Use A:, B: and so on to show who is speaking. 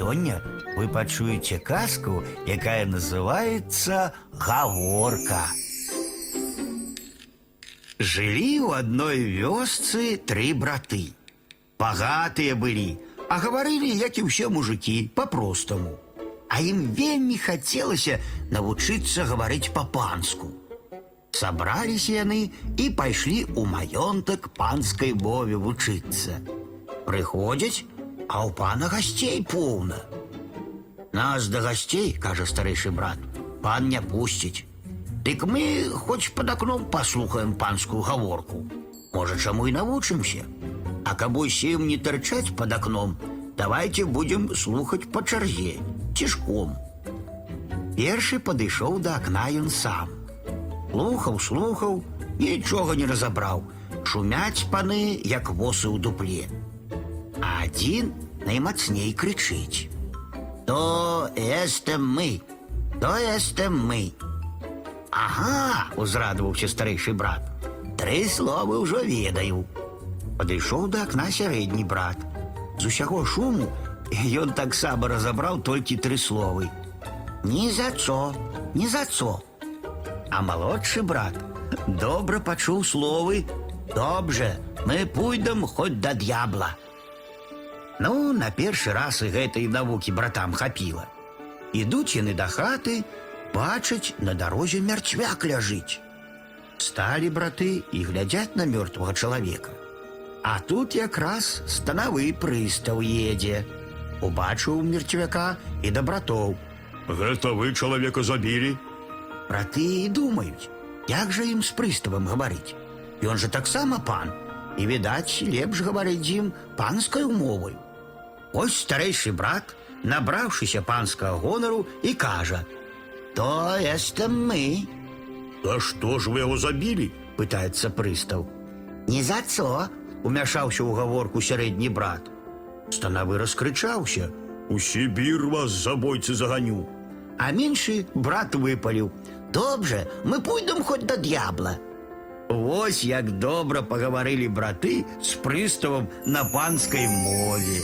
A: Сёння вы пачуеце казку, якая называется «Гаворка». Жылі ў адной вёсцы тры браты. Багатыя былі, а гаварылі, як і ўсе мужыкі, па-простаму. А ім вельмі хацелася навучыцца гаварыць па-панску. Сабраліся яны і пайшлі ў маёнтак панскай мове вучыцца. Прыходзяць, а ў пана гасцей поўна. Нас да гасцей, кажа старэйшы брат, пан не пусціць. Дык мы хоць пад акном паслухаем панскую гаворку. Можа, чаму і навучымся. А каб усім не тырчаць пад акном, давайте будем слухаць па чарзе, цішком. Першы падышоў да акна ён сам. Слухаў, слухаў, нічога не разабраў. Шумяць паны, як восы ў дупле. А адзін наймацней крычыць. То эстем мы, то эстем мы. Ага, узрадаваўся старэйшы брат. Тры словы ўжо ведаю. Падышоў да акна сярэдні брат. З усяго шуму ён таксама разабраў толькі тры словы. Ні за цо, ні за цо. А малодшы брат добра пачуў словы «Добже, мы пойдем хоць да д'ябла». Ну, на першы раз і гэтай навукі братам хапіла. Ідуць яны да хаты, бачаць, на дарозе мярцвяк ляжыць. Сталі браты і глядзяць на мёртвага чалавека. А тут якраз станавы прыстаў едзе. Убачыў мерцвяка і да братоў.
B: Гэта вы чалавека забілі?
A: Браты і думаюць, як жа ім з прыставам гаварыць. Ён жа таксама пан, і відаць, лепш гаварыць з ім панскай мовай. Ось старэйшы брат, набраўшыся панскага гонару і кажа: « То эстем мы,
B: А што ж вы яго забілі?
A: пытаецца прыстаў. Не за цо, умяшаўся ў гаворку сярэдні брат. Станавы раскрычаўся,
B: У Сібір вас забойцы заганю.
A: а меншы брат выпаліў: « Добре, мы пойдем хоць да д'ябла. Вось як добра пагаварылі браты з прыставам на панскай мове.